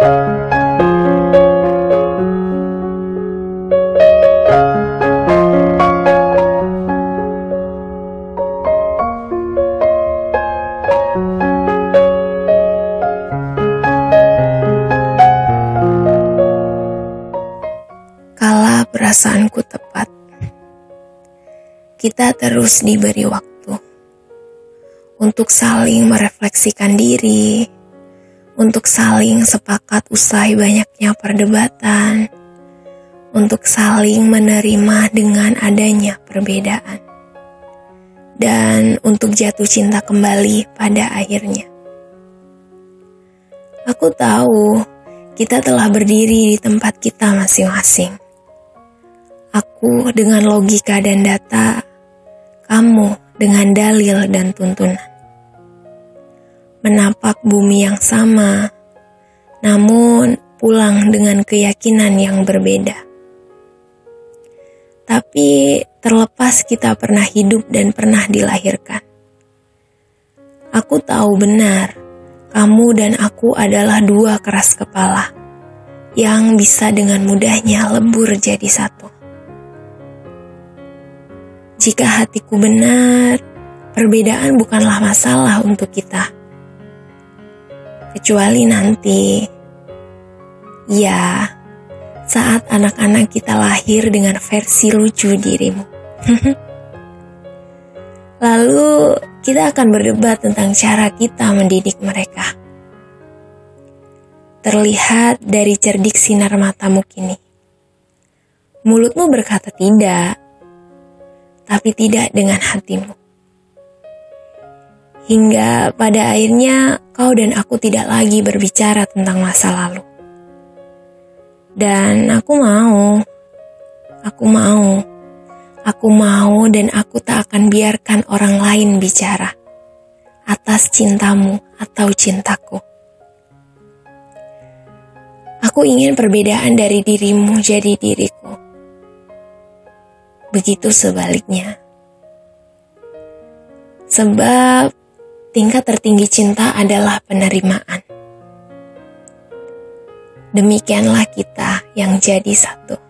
Kala perasaanku tepat, kita terus diberi waktu untuk saling merefleksikan diri, untuk saling sepakat usai banyaknya perdebatan, untuk saling menerima dengan adanya perbedaan, dan untuk jatuh cinta kembali pada akhirnya. Aku tahu kita telah berdiri di tempat kita masing-masing. Aku dengan logika dan data, kamu dengan dalil dan tuntunan. Menapak bumi yang sama, namun pulang dengan keyakinan yang berbeda. Tapi terlepas kita pernah hidup dan pernah dilahirkan. Aku tahu benar, kamu dan aku adalah dua keras kepala yang bisa dengan mudahnya lebur jadi satu. Jika hatiku benar, perbedaan bukanlah masalah untuk kita. Kecuali nanti, ya, saat anak-anak kita lahir dengan versi lucu dirimu. Lalu kita akan berdebat tentang cara kita mendidik mereka. Terlihat dari cerdik sinar matamu kini. Mulutmu berkata tidak, tapi tidak dengan hatimu. Hingga pada akhirnya kau dan aku tidak lagi berbicara tentang masa lalu. Dan aku mau, aku mau, aku mau dan aku tak akan biarkan orang lain bicara atas cintamu atau cintaku. Aku ingin perbedaan dari dirimu jadi diriku begitu sebaliknya. Sebab tingkat tertinggi cinta adalah penerimaan. Demikianlah kita yang jadi satu.